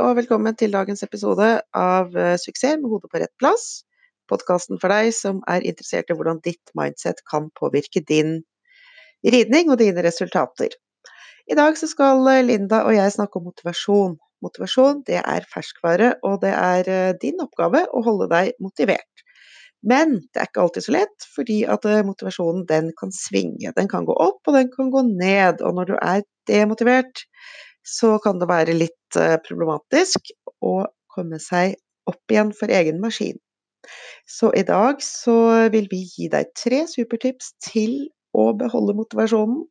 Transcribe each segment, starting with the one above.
og velkommen til dagens episode av eh, Suksess med hodet på rett plass. Podkasten for deg som er interessert i hvordan ditt mindset kan påvirke din ridning og dine resultater. I dag så skal eh, Linda og jeg snakke om motivasjon. Motivasjon det er ferskvare, og det er eh, din oppgave å holde deg motivert. Men det er ikke alltid så lett, fordi at motivasjonen den kan svinge. Den kan gå opp, og den kan gå ned. Og når du er demotivert, så kan det være litt eh, problematisk å komme seg opp igjen for egen maskin. Så i dag så vil vi gi deg tre supertips til å beholde motivasjonen,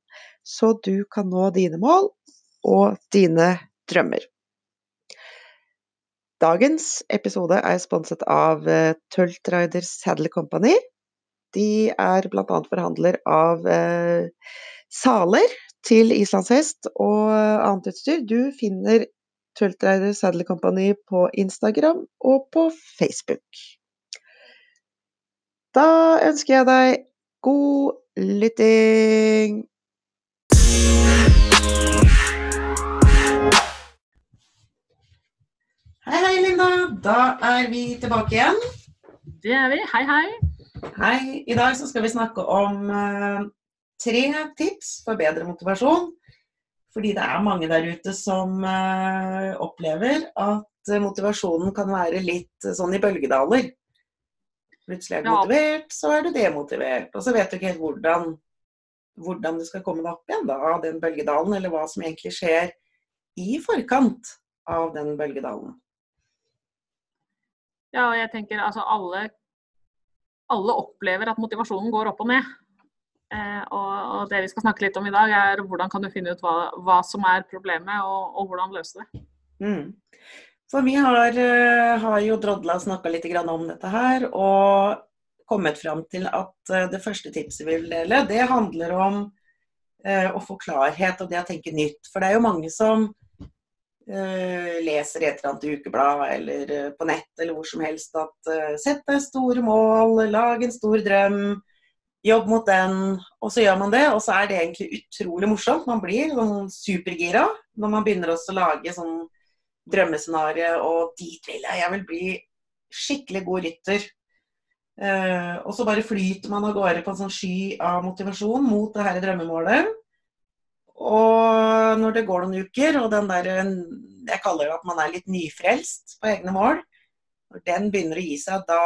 så du kan nå dine mål og dine drømmer. Dagens episode er sponset av eh, Tultrider Saddle Company. De er bl.a. forhandler av eh, saler til islandshest og annet utstyr. Du finner Tultreider Saddle Company på Instagram og på Facebook. Da ønsker jeg deg god lytting! Hei, hei, Linda. Da er vi tilbake igjen. Det er vi. Hei, hei. Hei. I dag skal vi snakke om uh, tre tips for bedre motivasjon. Fordi det er mange der ute som uh, opplever at motivasjonen kan være litt uh, sånn i bølgedaler. Plutselig er du ja. motivert, så er du demotivert. Og så vet du ikke helt hvordan, hvordan du skal komme deg opp igjen da, av den bølgedalen, eller hva som egentlig skjer i forkant av den bølgedalen. Ja, og jeg tenker altså alle, alle opplever at motivasjonen går opp og ned. Eh, og, det vi skal snakke litt om i dag, er hvordan kan du finne ut hva, hva som er problemet, og, og hvordan løse det. Mm. For vi har, uh, har jo drodla og snakka litt om dette her, og kommet fram til at uh, det første tipset vi vil dele, det handler om å få klarhet og det å tenke nytt. For det er jo mange som leser et eller annet ukeblad eller på nett eller hvor som helst at sett deg store mål, lag en stor drøm jobb mot den, og så gjør man det. Og så er det egentlig utrolig morsomt. Man blir sånn supergira når man begynner også å lage sånn drømmescenario, og dit vil jeg. Jeg vil bli skikkelig god rytter. Uh, og så bare flyter man av gårde på en sånn sky av motivasjon mot det her drømmemålet. Og når det går noen uker, og den der Jeg kaller det at man er litt nyfrelst på egne mål. Når den begynner å gi seg, da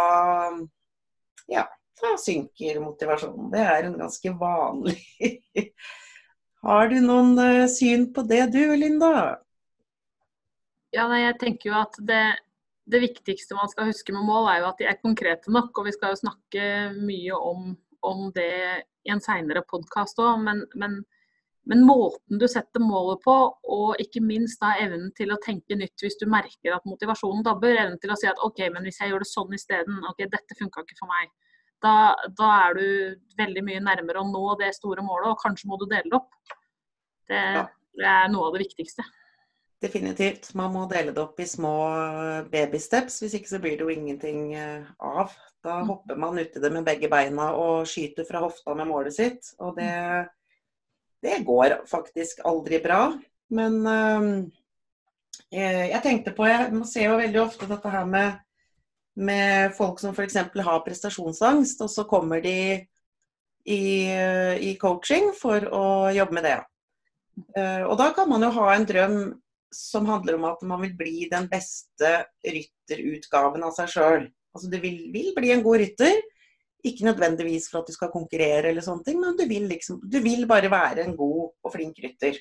Ja, da synker motivasjonen. Det er en ganske vanlig Har du noen uh, syn på det du, Linda? Ja, nei, jeg tenker jo at det, det, viktigste man skal huske med mål, er jo at de er konkrete nok. Og vi skal jo snakke mye om, om det i en seinere podkast òg. Men, men, men, måten du setter målet på, og ikke minst da evnen til å tenke nytt hvis du merker at motivasjonen dabber. Evnen til å si at OK, men hvis jeg gjør det sånn isteden, OK, dette funka ikke for meg da, da, er du veldig mye nærmere å nå det store målet, og kanskje må du dele det opp. Det, det er noe av det viktigste. Definitivt. Man må dele det opp i små babysteps, hvis ikke så blir det jo ingenting eh, av. Da mm. hopper man uti det med begge beina og skyter fra hofta med målet sitt. Og det, det går faktisk aldri bra. Men øh, jeg tenkte på Jeg ser jo veldig ofte dette her med med folk som f.eks. har prestasjonsangst, og så kommer de i, i, coaching for å jobbe med det. Eh, og da kan man jo ha en drøm som handler om at man vil bli den beste rytterutgaven av seg sjøl. Altså du vil, vil, bli en god rytter. Ikke nødvendigvis for at du skal konkurrere, eller sånne ting, men du vil, liksom, du vil bare være en god og flink rytter.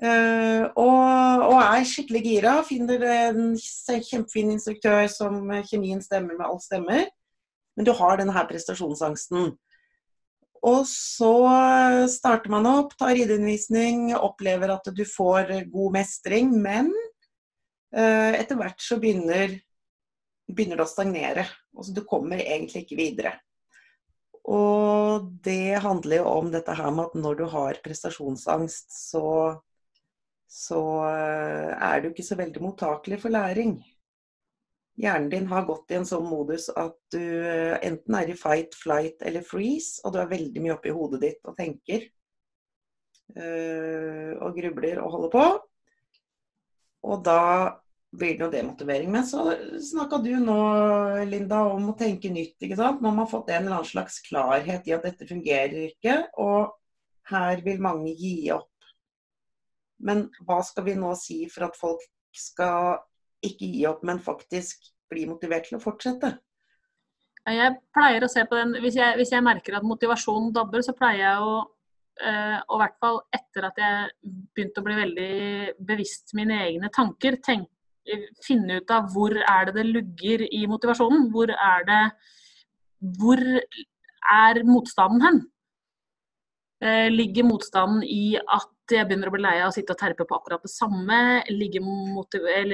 Uh, og, og, er skikkelig gira. Finner en kjempefin instruktør som kjemien stemmer med alt stemmer. Men du har denne prestasjonsangsten. Og så starter man opp, tar rideundervisning, opplever at du får god mestring. Men uh, etter hvert så begynner, begynner det å stagnere. Altså, du kommer egentlig ikke videre. Og det handler jo om dette her med at når du har prestasjonsangst, så så eh, er du ikke så veldig mottakelig for læring. Hjernen din har gått i en sånn modus at du eh, enten er i fight, flight eller freeze, og du er veldig mye oppi hodet ditt og tenker. Eh, og grubler og holder på. Og da blir det jo demotivering. Men så snakka du nå, Linda, om å tenke nytt. ikke sant? Man har fått en eller annen slags klarhet i at dette fungerer ikke, og her vil mange gi opp. Men hva skal vi nå si for at folk skal ikke gi opp, men faktisk bli motivert til å fortsette? Jeg pleier å se på den, Hvis jeg, hvis jeg merker at motivasjonen dabber, så pleier jeg å eh, og i hvert fall etter at jeg begynte å bli veldig bevisst mine egne tanker, tenk, finne ut av hvor er det det lugger i motivasjonen. Hvor er det Hvor er motstanden hen? Eh, ligger motstanden i at jeg begynner å bli lei av å sitte og terpe på akkurat det samme? Ligger,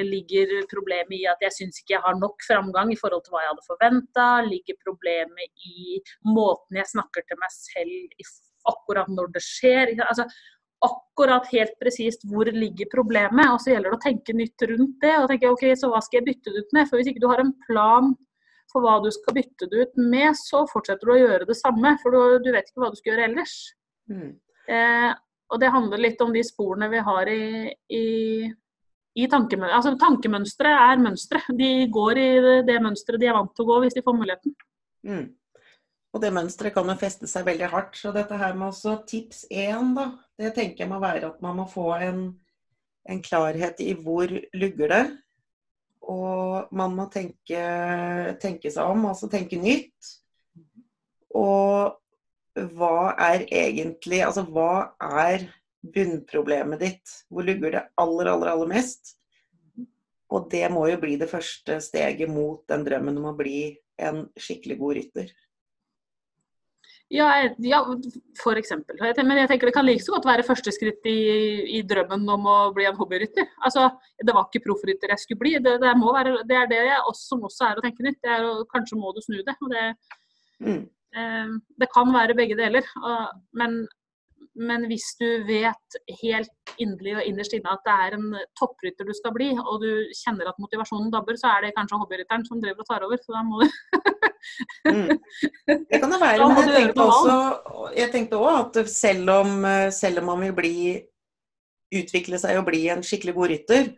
ligger problemet i at jeg syns ikke jeg har nok framgang i forhold til hva jeg hadde forventa? Ligger problemet i måten jeg snakker til meg selv akkurat når det skjer? Altså, akkurat helt presist hvor ligger problemet, og så gjelder det å tenke nytt rundt det. og tenke, ok, Så hva skal jeg bytte det ut med? For Hvis ikke du har en plan for hva du skal bytte det ut med, så fortsetter du å gjøre det samme. For du, du vet ikke hva du skal gjøre ellers. Mm. Eh, og det handler litt om de sporene vi har i, i, i tankemønstre. Altså, tankemønstre er mønstre. De går i det, det mønsteret de er vant til å gå hvis de får muligheten. Mm. Og det mønsteret kan jo feste seg veldig hardt. Så dette her med også tips én, da, det tenker jeg må være at man må få en, en klarhet i hvor lugger det. Og man må tenke, tenke seg om, altså tenke nytt. Og hva er egentlig Altså hva er bunnproblemet ditt? Hvor lugger det aller, aller, aller mest? Og det må jo bli det første steget mot den drømmen om å bli en skikkelig god rytter. Ja, ja, for eksempel. Men jeg tenker det kan like så godt være første skritt i, i drømmen om å bli en hobbyrytter. Altså, det var ikke proffrytter jeg skulle bli. Det, det, være, det er det også, som også er å tenke nytt. Det er, kanskje må du snu det. det, mm. Eh, det kan være begge deler. Men, men, hvis du vet helt inderlig og innerst inne at det er en topprytter du skal bli, og du kjenner at motivasjonen dabber, så er det kanskje hobbyrytteren som driver og tar over. Så da må du Mm. Det kan det være, men jeg tenkte også, jeg tenkte også at selv om, selv om man vil bli, utvikle seg og bli en skikkelig god rytter,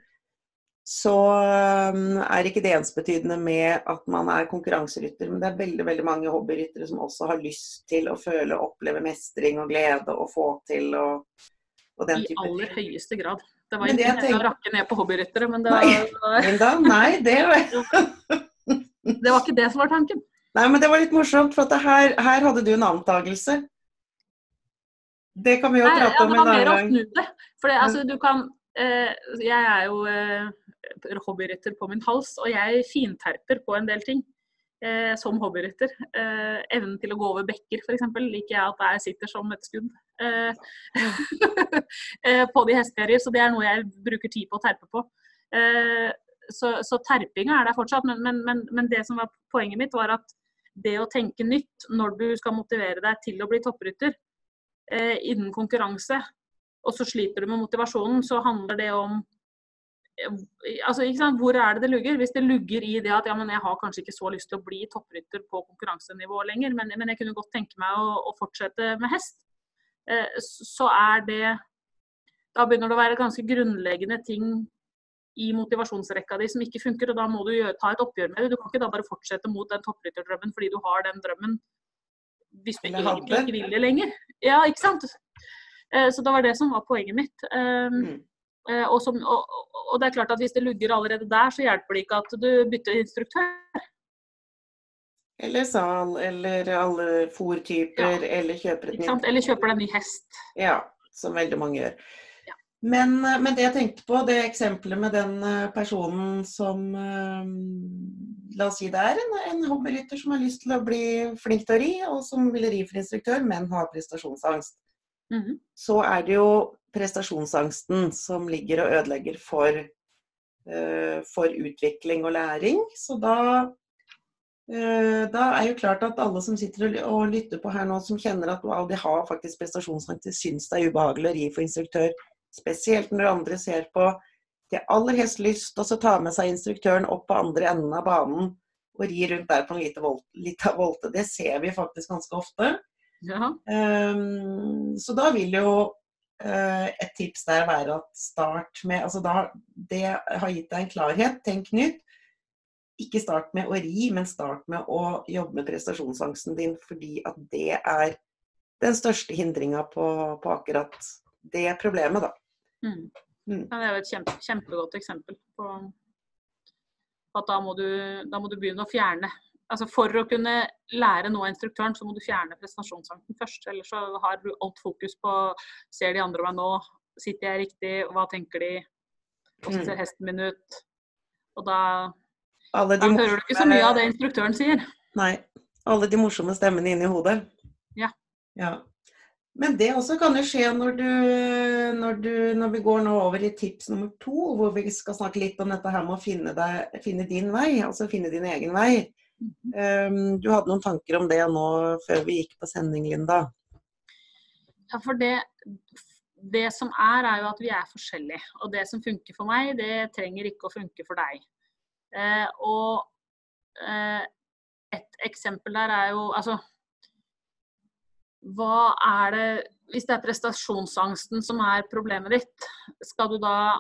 så um, er ikke det ensbetydende med at man er konkurranserytter. Men det er veldig veldig mange hobbyryttere som også har lyst til å føle og oppleve mestring og glede og få til og, og den type I aller høyeste grad. Det var ikke tenker... å rakke ned på hobbyryttere, men det var Nei, da, nei det, det var ikke det som var tanken. Nei, men det var litt morsomt, for her, her, hadde du en antakelse. Det kan vi jo prate om en annen gang. For det, altså, du kan eh, Jeg er jo eh, hobbyrytter på min hals, og jeg finterper på en del ting. Eh, som hobbyrytter. Eh, evnen til å gå over bekker, f.eks. liker jeg at jeg sitter som et skudd eh, eh, på de hesteferier. Så det er noe jeg bruker tid på å terpe på. Eh, så, så terpinga er der fortsatt, men, men, men, men, det som var poenget mitt, var at det å tenke nytt når du skal motivere deg til å bli topprytter eh, innen konkurranse, og så sliter du med motivasjonen, så handler det om eh, altså, Hvor er det det lugger? Hvis det lugger i det at ja, men jeg har kanskje ikke så lyst til å bli topprytter på konkurransenivå lenger, men, men jeg kunne godt tenke meg å, å fortsette med hest, eh, så er det Da begynner det å være ganske grunnleggende ting i motivasjonsrekka di som ikke funker, og da må du gjøre, ta et oppgjør med det. Du kan ikke da bare fortsette mot den topprytterdrømmen fordi du har den drømmen hvis du egentlig ikke vil det lenger. Ja, ikke sant? Eh, så det var det som var poenget mitt. Um, mm. Eh, og, som, og, og, det er klart at hvis det lugger allerede der, så hjelper det ikke at du bytter instruktør. Eller sal, eller alle fòrtyper, ja. eller kjøper et nytt Eller kjøper deg ny hest. Ja, som veldig mange gjør. Men, eh, men, det jeg tenkte på, det eksempelet med den eh, personen som La oss si det er en, en hobbyrytter som har lyst til å bli flink til å ri, og som vil ri for instruktør, men har prestasjonsangst. Mm -hmm. Så er det jo prestasjonsangsten som ligger og ødelegger for, uh, for utvikling og læring. Så da uh, da er jo klart at alle som sitter og lytter på her nå, som kjenner at wow, de har faktisk prestasjonsangst, de syns det er ubehagelig å ri for instruktør, Spesielt når andre ser på de aller helst lyst til å ta med seg instruktøren opp på andre enden av banen og ri rundt der på en liten volte. Det ser vi faktisk ganske ofte. Ja. Um, så da vil jo et tips der være at start med altså da, Det har gitt deg en klarhet. Tenk nytt. Ikke start med å ri, men start med å jobbe med prestasjonsangsten din, fordi at det er den største hindringa på, på, akkurat det problemet, da. Mm. Mm. Ja, det er jo et kjempe, kjempegodt eksempel på at da må, du, da må du begynne å fjerne altså For å kunne lære noe av instruktøren, så må du fjerne prestasjonsangsten først. Ellers så har du alt fokus på ser de andre meg nå, sitter jeg riktig, hva tenker de, hvordan ser mm. hesten min ut? Og da, da hører du ikke så mye av det instruktøren sier. Nei. Alle de morsomme stemmene inni hodet. Ja. ja. Men det også kan jo skje når, du, når, du, når, vi går nå over i tips nummer to, hvor vi skal snakke litt om dette her med å finne, deg, finne din vei, altså finne din egen vei. Um, du hadde noen tanker om det nå før vi gikk på sending, Linda? Ja, for det, det som er, er jo at vi er forskjellige. Og det som funker for meg, det trenger ikke å funke for deg. Eh, og eh, et eksempel der er jo altså Hva er det Hvis det er prestasjonsangsten som er problemet ditt, skal du da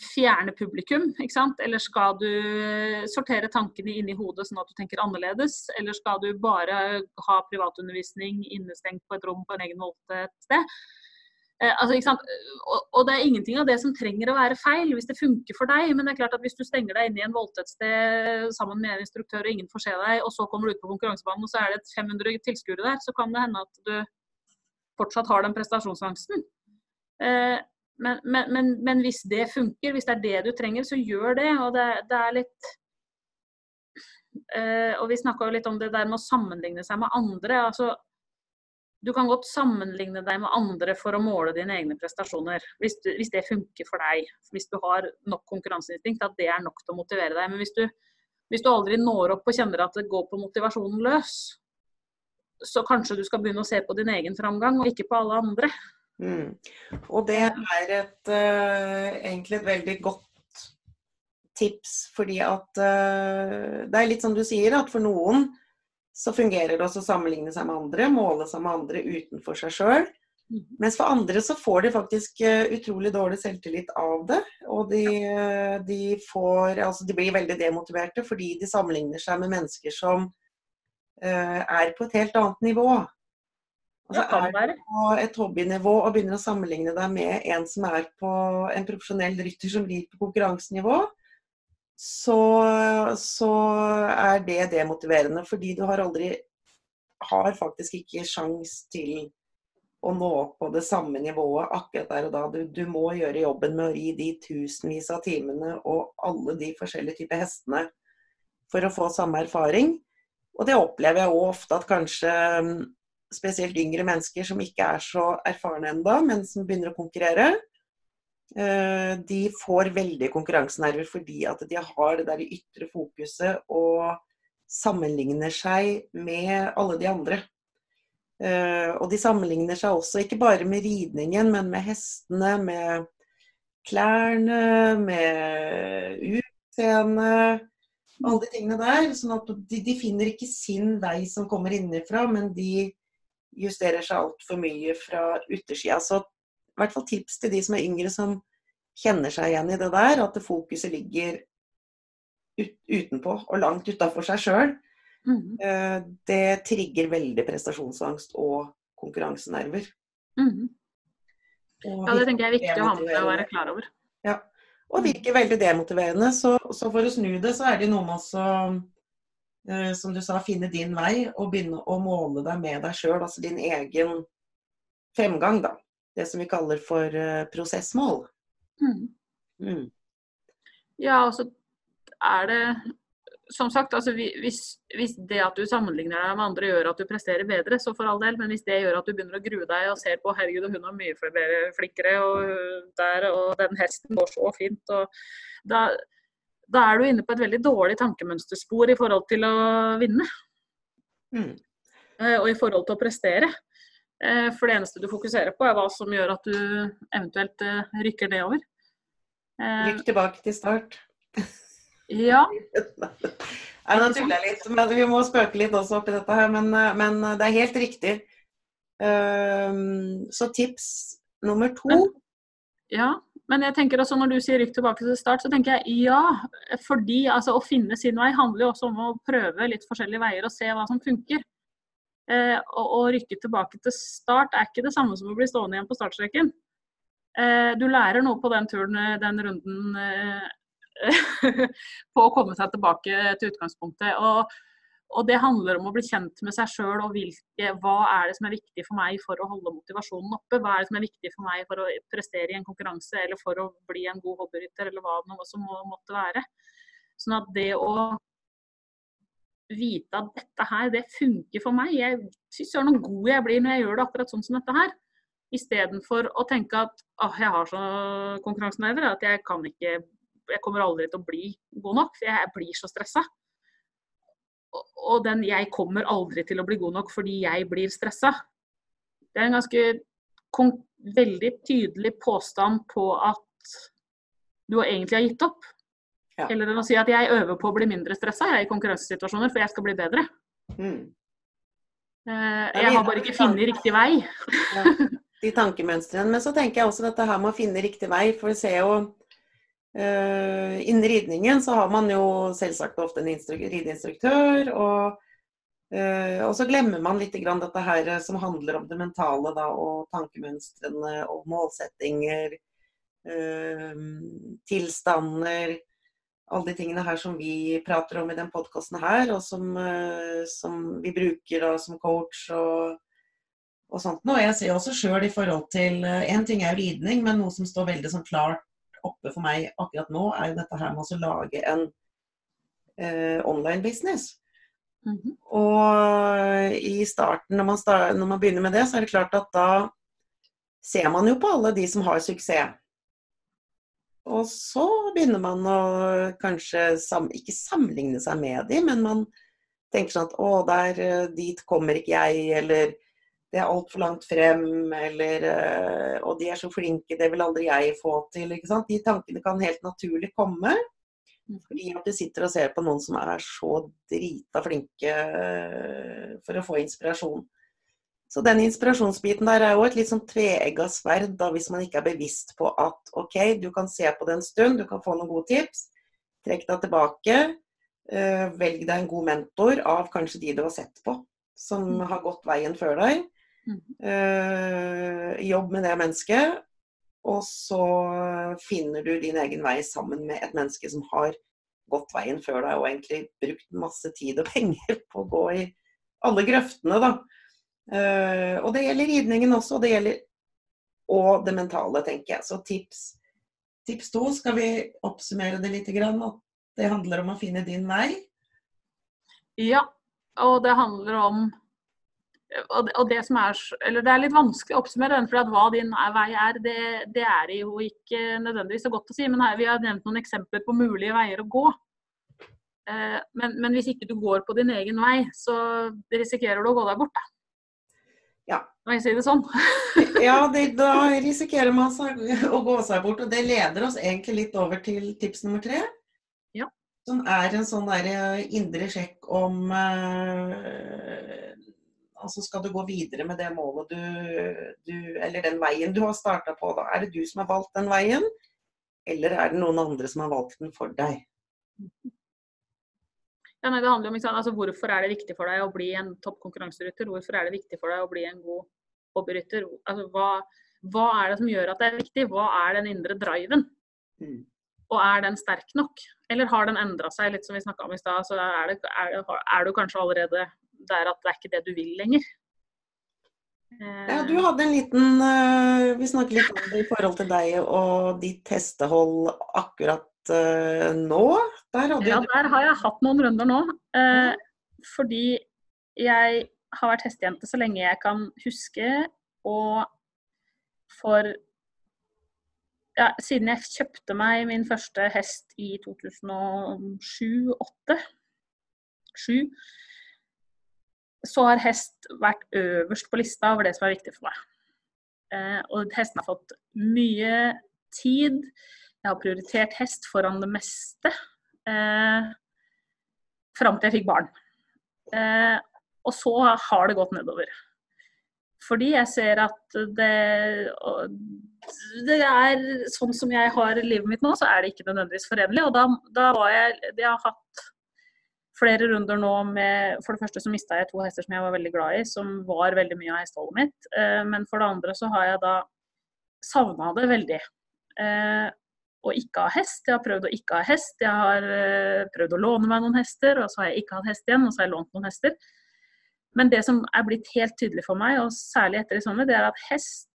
fjerne publikum, ikke sant? Eller skal du sortere tankene inni hodet sånn at du tenker annerledes? Eller skal du bare ha privatundervisning innestengt på et rom på en egen måte et sted? Eh, altså, ikke sant? Og, og, det er ingenting av det som trenger å være feil hvis det funker for deg. Men det er klart at hvis du stenger deg inne i en voldtekt sted sammen med en instruktør og ingen får se deg, og så kommer du ut på konkurransebanen og så er det 500 tilskuere der, så kan det hende at du fortsatt har den prestasjonsangsten. Eh, men, men, men, men, hvis det funker, hvis det er det du trenger, så gjør det. Og det, det er litt uh, Og vi snakka jo litt om det der med å sammenligne seg med andre. altså du kan godt sammenligne deg med andre for å måle dine egne prestasjoner. Hvis, du, hvis det funker for deg. Hvis du har nok konkurranseinstinkt, at det er nok til å motivere deg. Men hvis du, hvis du aldri når opp og kjenner at det går på motivasjonen løs, så kanskje du skal begynne å se på din egen framgang, og ikke på alle andre. Mm. Og det er et, uh, egentlig et veldig godt tips, fordi at uh, det er litt som du sier, at for noen så fungerer det også å sammenligne seg med andre, måle seg med andre utenfor seg sjøl. Mm. Mens for andre så får de faktisk uh, utrolig dårlig selvtillit av det. Og de, de, får, altså de blir veldig demotiverte fordi de sammenligner seg med mennesker som er på et helt annet nivå. Altså, er du på et hobbynivå og begynner å sammenligne deg med en som er på en profesjonell rytter som rir på konkurransenivå, så, så, er det demotiverende. Fordi du har aldri Har faktisk ikke sjans til å nå opp på det samme nivået akkurat der og da. Du, du må gjøre jobben med å ri de tusenvis av timene og alle de forskjellige typer hestene for å få samme erfaring. Og det opplever jeg òg ofte at kanskje spesielt yngre mennesker som ikke er så erfarne ennå, men som begynner å konkurrere, eh, de får veldig konkurransenerver fordi at de har det der ytre fokuset og sammenligner seg med alle de andre. Eh, og de sammenligner seg også ikke bare med ridningen, men med hestene, med klærne, med utseendet. Alle de tingene der. sånn at de, de finner ikke sin vei som kommer innenfra, men de justerer seg altfor mye fra utersida. Så i hvert fall tips til de som er yngre som kjenner seg igjen i det der, at det fokuset ligger ut, utenpå og langt utafor seg sjøl. Mm. -hmm. det trigger veldig prestasjonsangst og konkurransenerver. Mm. Og ja, det tenker jeg er viktig å ha med seg å være klar over. Ja. Og virker veldig demotiverende. Så, så, for å snu det, så er det noe med å Eh, som du sa, finne din vei og begynne å måle deg med deg sjøl, altså din egen fremgang, da. Det som vi kaller for uh, prosessmål. Mm. Mm. Ja, altså er det som sagt, altså hvis, hvis, det at du sammenligner deg med andre gjør at du presterer bedre, så for all del. Men hvis det gjør at du begynner å grue deg og ser på herregud, hun har mye flere flinkere, og der, og den hesten går så fint, og da, da er du inne på et veldig dårlig tankemønsterspor i forhold til å vinne. Mm. Eh, og i forhold til å prestere. Eh, for det eneste du fokuserer på, er hva som gjør at du eventuelt eh, rykker nedover. Rykk tilbake til start. Ja. Nei, nå tuller jeg litt. Men vi må spøke litt også oppi dette her. Men, men det er helt riktig. Så tips nummer to Ja, men jeg tenker også når du sier rykk tilbake til start, så tenker jeg ja. Fordi altså, å finne sin vei handler jo også om å prøve litt forskjellige veier og se hva som funker. Eh, og å rykke tilbake til start er ikke det samme som å bli stående igjen på startstreken. Eh, du lærer noe på den turen, eh, den runden, eh, på å komme seg tilbake til utgangspunktet. Og og det handler om å bli kjent med seg sjøl og hvilke, hva er det som er viktig for meg for å holde motivasjonen oppe. Hva er det som er viktig for meg for å prestere i en konkurranse eller for å bli en god hobbyrytter, eller hva det som må, måtte være. Sånn at det å vite at dette her, det funker for meg. Jeg syns søren noe god jeg blir når jeg gjør det akkurat sånn som dette her. Istedenfor å tenke at åh, jeg har så konkurransenerver at jeg kan ikke Jeg kommer aldri til å bli god nok, for jeg blir så stressa og den 'jeg kommer aldri til å bli god nok fordi jeg blir stressa', det er en ganske veldig tydelig påstand på at du egentlig har gitt opp. Ja. Eller enn å si at jeg øver på å bli mindre stressa i konkurransesituasjoner, for jeg skal bli bedre. Mm. Eh, jeg har bare ikke funnet riktig vei. ja, de tankemønstrene. Men så tenker jeg også dette her med å finne riktig vei. For vi ser jo innen ridningen så har man jo selvsagt ofte en rideinstruktør. Og, uh, og, så glemmer man litt dette her som handler om det mentale da, og tankemønstrene og målsettinger. Tilstander. Alle de tingene her som vi prater om i den podkasten her, og som, som, vi bruker da, som coach og, og sånt. Og jeg ser også sjøl i forhold til En ting er jo ridning, men noe som står veldig sånn klart oppe for meg akkurat nå, er jo dette her med å lage en eh, online business. Mm -hmm. Og i starten, når man, start, når man, begynner med det, så er det klart at da ser man jo på alle de som har suksess. Og så begynner man å kanskje sam, ikke sammenligne seg med dem, men man tenker sånn at å, der, eh, dit kommer ikke jeg, eller det er altfor langt frem, eller eh, Og de er så flinke, det vil aldri jeg få til. ikke sant? De tankene kan helt naturlig komme. Mm. Fordi at du sitter og ser på noen som er så drita flinke eh, for å få inspirasjon. Så den inspirasjonsbiten der er jo et litt sånn tveegga sverd da, hvis man ikke er bevisst på at OK, du kan se på det en stund, du kan få noen gode tips. Trekk deg tilbake. Uh, velg deg en god mentor av kanskje de du har sett på, som mm. har gått veien før deg. Uh, jobb med det mennesket. Og så finner du din egen vei sammen med et menneske som har gått veien før deg og egentlig brukt masse tid og penger på å gå i alle grøftene, da. Uh, og det gjelder ridningen også, og det gjelder og det mentale, tenker jeg. Så tips, tips to, skal vi oppsummere det litt? Grann, at det handler om å finne din vei? Ja, og det handler om og det, som er, eller det er litt vanskelig å oppsummere den, for hva din vei er, det, det, er jo ikke nødvendigvis så godt å si. Men her, vi har nevnt noen eksempler på mulige veier å gå. Eh, men, men, hvis ikke du går på din egen vei, så risikerer du å gå deg bort. Da. Ja. Må jeg si det sånn? ja, det, da risikerer man å gå seg bort. Og det leder oss egentlig litt over til tips nummer tre. Ja. Som er en sånn der eh, indre sjekk om uh, Altså skal du gå videre med det målet du, du Eller den veien du har starta på, da. Er det du som har valgt den veien, eller er det noen andre som har valgt den for deg? Ja, nei, det handler om altså, Hvorfor er det viktig for deg å bli en topp konkurranserytter? Hvorfor er det viktig for deg å bli en god hobbyrytter? Altså, hva, hva, er det som gjør at det er viktig? Hva er den indre driven? Mm. Og er den sterk nok? Eller har den endra seg, litt som vi snakka om i stad? Så er, det, er, er, du kanskje allerede der at det er ikke det du vil lenger. Ja, du hadde en liten uh, Vi snakket litt om det i forhold til deg og ditt hestehold akkurat uh, nå. Der ja, der har jeg hatt noen runder nå. Fordi jeg har vært hestejente så lenge jeg kan huske. Og for ja, siden jeg kjøpte meg min første hest i 2007-2008 så har hest vært øverst på lista over det som er viktig for meg. Eh, og hesten har fått mye tid. Jeg har prioritert hest foran det meste eh, fram til jeg fikk barn. Eh, og så har det gått nedover. Fordi jeg ser at det, det er sånn som jeg har livet mitt nå, så er det ikke nødvendigvis forenlig. Og da, da var jeg Jeg har hatt flere runder nå med For det første så mista jeg to hester som jeg var veldig glad i, som var veldig mye av hesteholdet mitt. Eh, men for det andre så har jeg da savna det veldig. Og å ikke ha hest. Jeg har prøvd å ikke ha hest. Jeg har eh, prøvd å låne meg noen hester, og så har jeg ikke hatt hest igjen, og så har jeg lånt noen hester. Men det som er blitt helt tydelig for meg, og særlig etter i sommer, det er at hest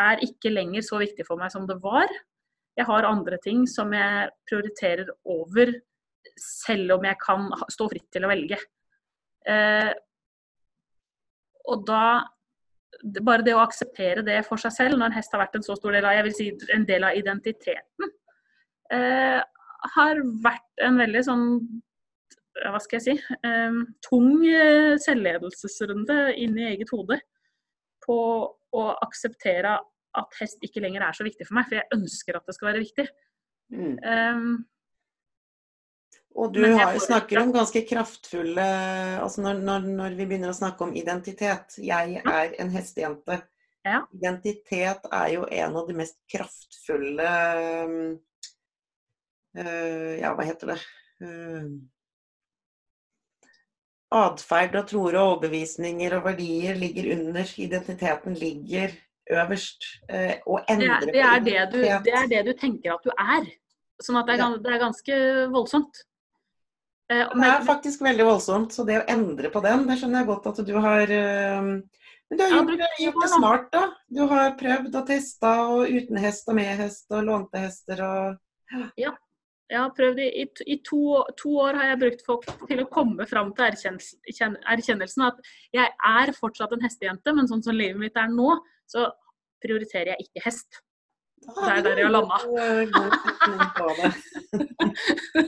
er ikke lenger så viktig for meg som det var. Jeg har andre ting som jeg prioriterer over, selv om jeg kan stå fritt til å velge. Eh, og da Bare det å akseptere det for seg selv, når en hest har vært en så stor del av jeg vil si, en del av identiteten, eh, har vært en veldig sånn hva skal jeg si, eh, tung eh, selvledelsesrunde inn i eget hode på å akseptere at hest ikke lenger er så viktig for meg, for jeg ønsker at det skal være viktig. Mm. Um, og du har, snakker om ganske kraftfulle altså når, når, når, vi begynner å snakke om identitet Jeg er en hestejente. Ja. Identitet er jo en av de mest kraftfulle øh, Ja, hva heter det uh, Atferd og troer og overbevisninger og verdier ligger under. Identiteten ligger øverst. Uh, og endrer det, er, det, er det, du, det er det du tenker at du er. Sånn at det er, det er ganske voldsomt. Eh, det er faktisk veldig voldsomt, så det å endre på den, det skjønner jeg godt at du har eh, Men du har gjort, ja, gjort det smart, da. Du har prøvd og testa og uten hest og med hest og lånte hester og Ja. Jeg har prøvd i, i, i to, to, år har jeg brukt folk til å komme fram til erkjennelsen, erkjennelsen at jeg er fortsatt en hestejente, men sånn som livet mitt er nå, så prioriterer jeg ikke hest. Det er der jeg har landa.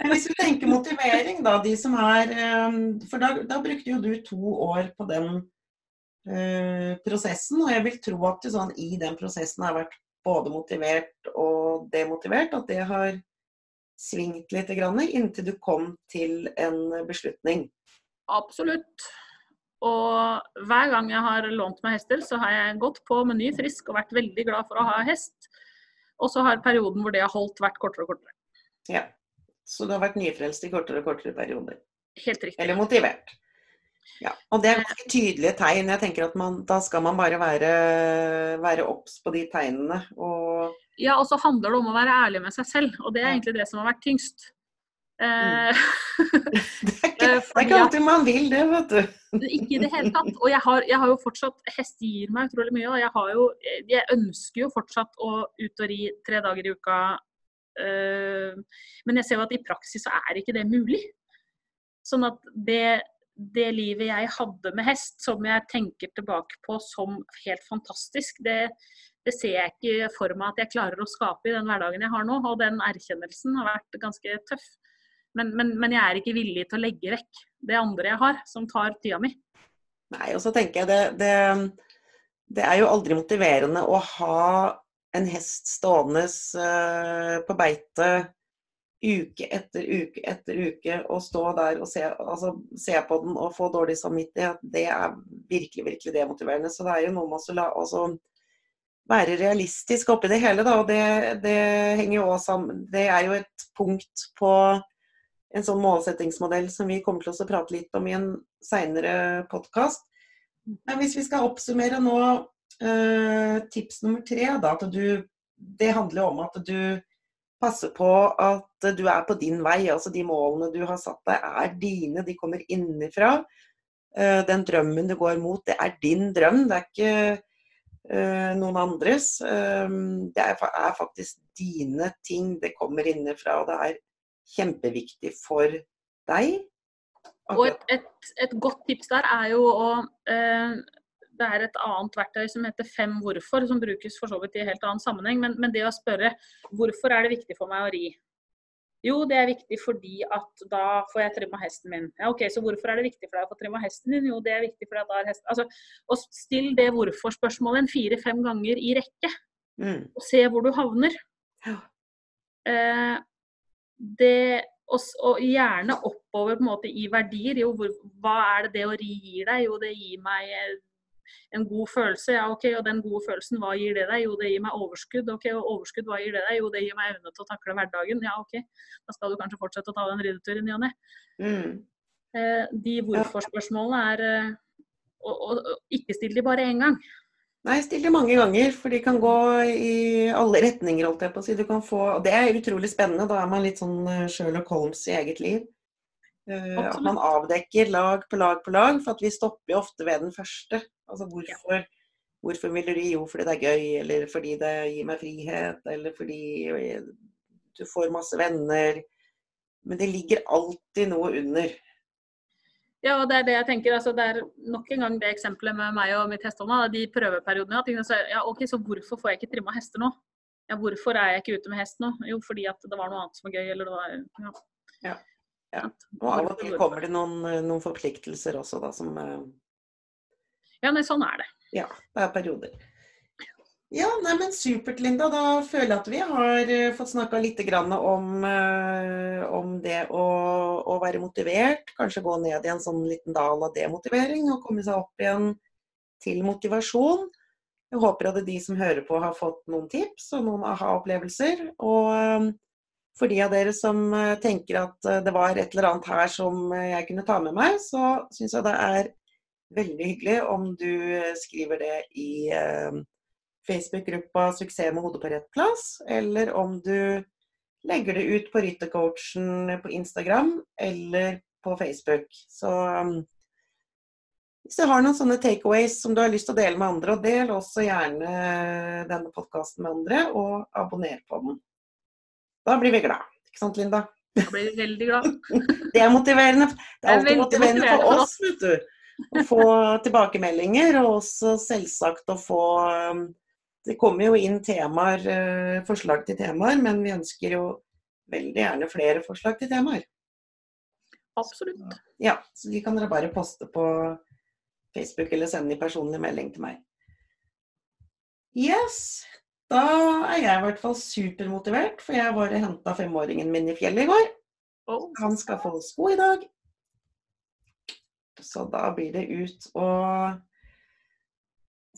Hvis vi tenker motivering, da. De som er ehm, For da, da brukte jo du to år på den uh, prosessen. Og jeg vil tro at du sånn i den prosessen har vært både motivert og demotivert. At det har svingt litt grann, inntil du kom til en beslutning. Absolutt. Og hver gang jeg har lånt meg hester, så har jeg gått på Meny Frisk og vært veldig glad for å ha hest. Og så har perioden hvor det har holdt, vært kortere og kortere. Ja. Så du har vært nyfrelst i kortere og kortere perioder? Helt riktig. Eller motivert. Ja, og det er ganske tydelige tegn. Jeg tenker at man, Da skal man bare være obs på de tegnene. Og ja, og så handler det om å være ærlig med seg selv. Og det er egentlig det som har vært tyngst. Mm. Eh, det, er ikke, det er ikke alltid man vil det, vet du. ikke i det hele tatt. Og jeg har, jeg har, jo fortsatt Hest gir meg utrolig mye. Og jeg, har jo, jeg ønsker jo fortsatt å ut og ri tre dager i uka. Uh, men jeg ser jo at i praksis så er ikke det mulig. Sånn at det, det livet jeg hadde med hest, som jeg tenker tilbake på som helt fantastisk, det, det ser jeg ikke for meg at jeg klarer å skape i den hverdagen jeg har nå. Og den erkjennelsen har vært ganske tøff. Men, men, men, jeg er ikke villig til å legge vekk det andre jeg har, som tar tida mi. Nei, og så tenker jeg det, det, det er jo aldri motiverende å ha en hest stående uh, på beite uke etter uke etter uke og stå der og se, altså, se, på den og få dårlig samvittighet, det er virkelig virkelig demotiverende. Så det er jo noe med å la, altså, være realistisk oppi det hele. Da, og det, det henger jo også sammen Det er jo et punkt på en sånn målsettingsmodell som vi kommer til å prate litt om i en seinere podkast. Men hvis vi skal oppsummere nå eh, tips nummer tre, da, at du Det handler om at du passer på at du er på din vei. Altså de målene du har satt deg er dine, de kommer innenfra. Eh, den drømmen du går mot, det er din drøm. Det er ikke eh, noen andres. Det er, er, faktisk dine ting. Det kommer innenfra. Og det er kjempeviktig for deg. Og et, et, et, godt tips der er jo å eh, Det er et annet verktøy som heter Fem hvorfor, som brukes for så vidt i en helt annen sammenheng. Men, men, det å spørre hvorfor er det viktig for meg å ri? Jo, det er viktig fordi at da får jeg trimma hesten min. Ja, ok, Så hvorfor er det viktig for deg å få trimma hesten din? Jo, det er viktig fordi at da er hesten Altså, og Still det hvorfor-spørsmålet en fire-fem ganger i rekke. Mm. Og se hvor du havner. Ja. Eh, det og, gjerne oppover på en måte i verdier. Jo, hvor, hva er det det å ri gir deg? Jo, det gir meg en god følelse. Ja, ok, og den gode følelsen, hva gir det deg? Jo, det gir meg overskudd. Ok, og overskudd, hva gir det deg? Jo, det gir meg evne til å takle hverdagen. Ja, ok, da skal du kanskje fortsette å ta den rideturen i og ne. Mm. Eh, de hvorfor-spørsmålene er eh, og, og, og, ikke still de bare én gang. Nei, still stiller mange ganger, for de kan gå i alle retninger, holdt jeg på å si. Du kan få, og det er utrolig spennende. Da er man litt sånn eh, Sherlock Holmes i eget liv. Uh, at man avdekker lag på lag på lag, for at vi stopper jo ofte ved den første. Altså hvorfor, ja. hvorfor vil du? Jo, fordi det er gøy, eller fordi det gir meg frihet, eller fordi du får masse venner. Men det ligger alltid noe under. Ja, og det er det jeg tenker. Altså, det er nok en gang det eksempelet med meg og mitt hestehold. De prøveperiodene. At så, ja, ok, så hvorfor får jeg ikke trimma hester nå? Ja, hvorfor er jeg ikke ute med hest nå? Jo, fordi at det var noe annet som var gøy, eller det var ja. ja. ja. Og av og til kommer det noen, noen forpliktelser også, da, som uh... Ja, nei, sånn er det. Ja, det er perioder. Ja, nei, men supert, Linda. Da føler jeg at vi har uh, fått snakka litt om, uh, om det å, å, være motivert. Kanskje gå ned i en sånn liten dal av demotivering og komme seg opp igjen til motivasjon. Jeg håper at de som hører på, har fått noen tips og noen aha-opplevelser. Og uh, for de av dere som tenker at det var et eller annet her som jeg kunne ta med meg, så syns jeg det er veldig hyggelig om du skriver det i Facebook-gruppa 'Suksess med hodet på rett plass', eller om du legger det ut på Ryttercoachen på Instagram eller på Facebook. Så um, hvis du har noen sånne takeaways som du har lyst til å dele med andre, og del også gjerne denne podkasten med andre, og abonner på den. Da blir vi glad. Ikke sant, Linda? Da blir vi veldig glad. det er motiverende. Det er alltid motiverende for oss, vet du. Å få tilbakemeldinger, og også selvsagt å få um, det kommer jo inn temaer, eh, forslag til temaer, men vi ønsker jo veldig gjerne flere forslag til temaer. Absolutt. Ja, så de kan dere bare poste på Facebook eller sende i personlig melding til meg. Yes, da er jeg i hvert fall supermotivert, for jeg var og henta femåringen min i fjellet i går. Han skal få sko i dag. Så da blir det ut og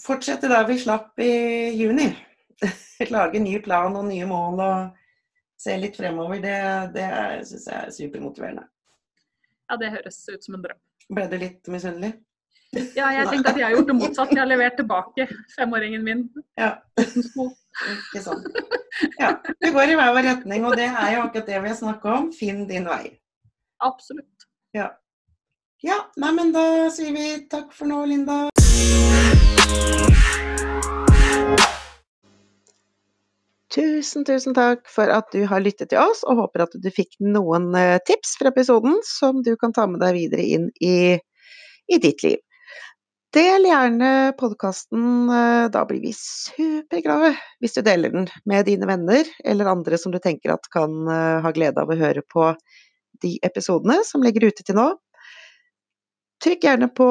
fortsette der vi slapp i juni. Lage ny plan og nye mål og se litt fremover. Det, det syns jeg er supermotiverende. Ja, det høres ut som en drøm. Ble du litt misunnelig? Ja, jeg tenker at jeg har gjort det motsatt. Jeg har levert tilbake femåringen min ja. Ikke sånn. Ja. Det går i hver vår retning, og det er jo akkurat det vi har snakka om. Finn din vei. Absolutt. Ja. ja. Nei, men da sier vi takk for nå, Linda. Tusen, tusen takk for at du har lyttet til oss, og håper at du fikk noen eh, tips fra episoden som du kan ta med deg videre inn i, i ditt liv. Del gjerne podkasten, eh, da blir vi superglade hvis du deler den med dine venner eller andre som du tenker at kan eh, ha glede av å høre på de episodene som ligger ute til nå. Trykk gjerne på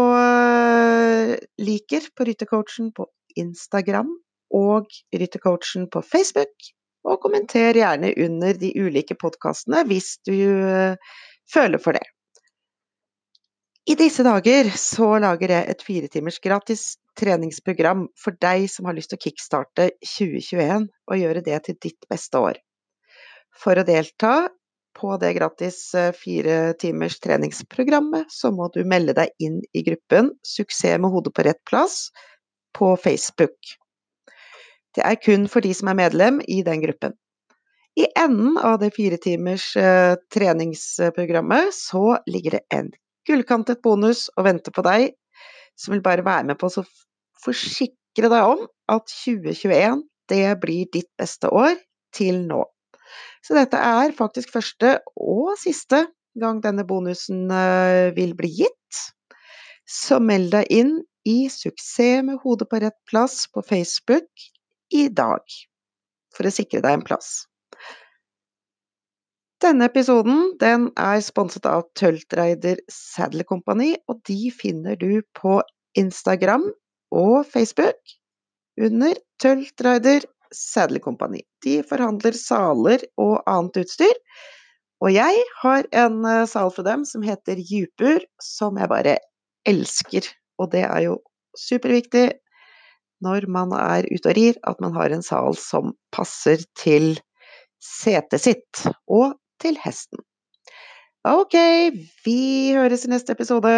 liker på Ryttercoachen på Instagram og Ryttercoachen på Facebook. Og kommenter gjerne under de ulike podkastene hvis du uh, føler for det. I disse dager så lager jeg et fire timers gratis treningsprogram for deg som har lyst til å kickstarte 2021 og gjøre det til ditt beste år. For å delta på det gratis eh, fire timers treningsprogrammet, så må du melde deg inn i gruppen 'Suksess med hodet på rett plass' på Facebook. Det er kun for de som er medlem i den gruppen. I enden av det fire timers uh, treningsprogrammet så ligger det en gullkantet bonus og venter på deg, som vil bare være med på å forsikre deg om at 2021 det blir ditt beste år til nå. Så dette er faktisk første og siste gang denne bonusen uh, vil bli gitt. Så meld deg inn i Suksess med hodet på rett plass på Facebook i dag, for å sikre deg en plass. Denne episoden den er sponset av Tøltreider Saddle Company, og de finner du på Instagram og Facebook under Tøltreider Saddle Kompani. De forhandler saler og annet utstyr. Og jeg har en eh, sal fra dem som heter Djupur, som jeg bare elsker. Og det er jo superviktig når man er ute og rir, at man har en sal som passer til setet sitt og til hesten. Ok, vi høres i neste episode.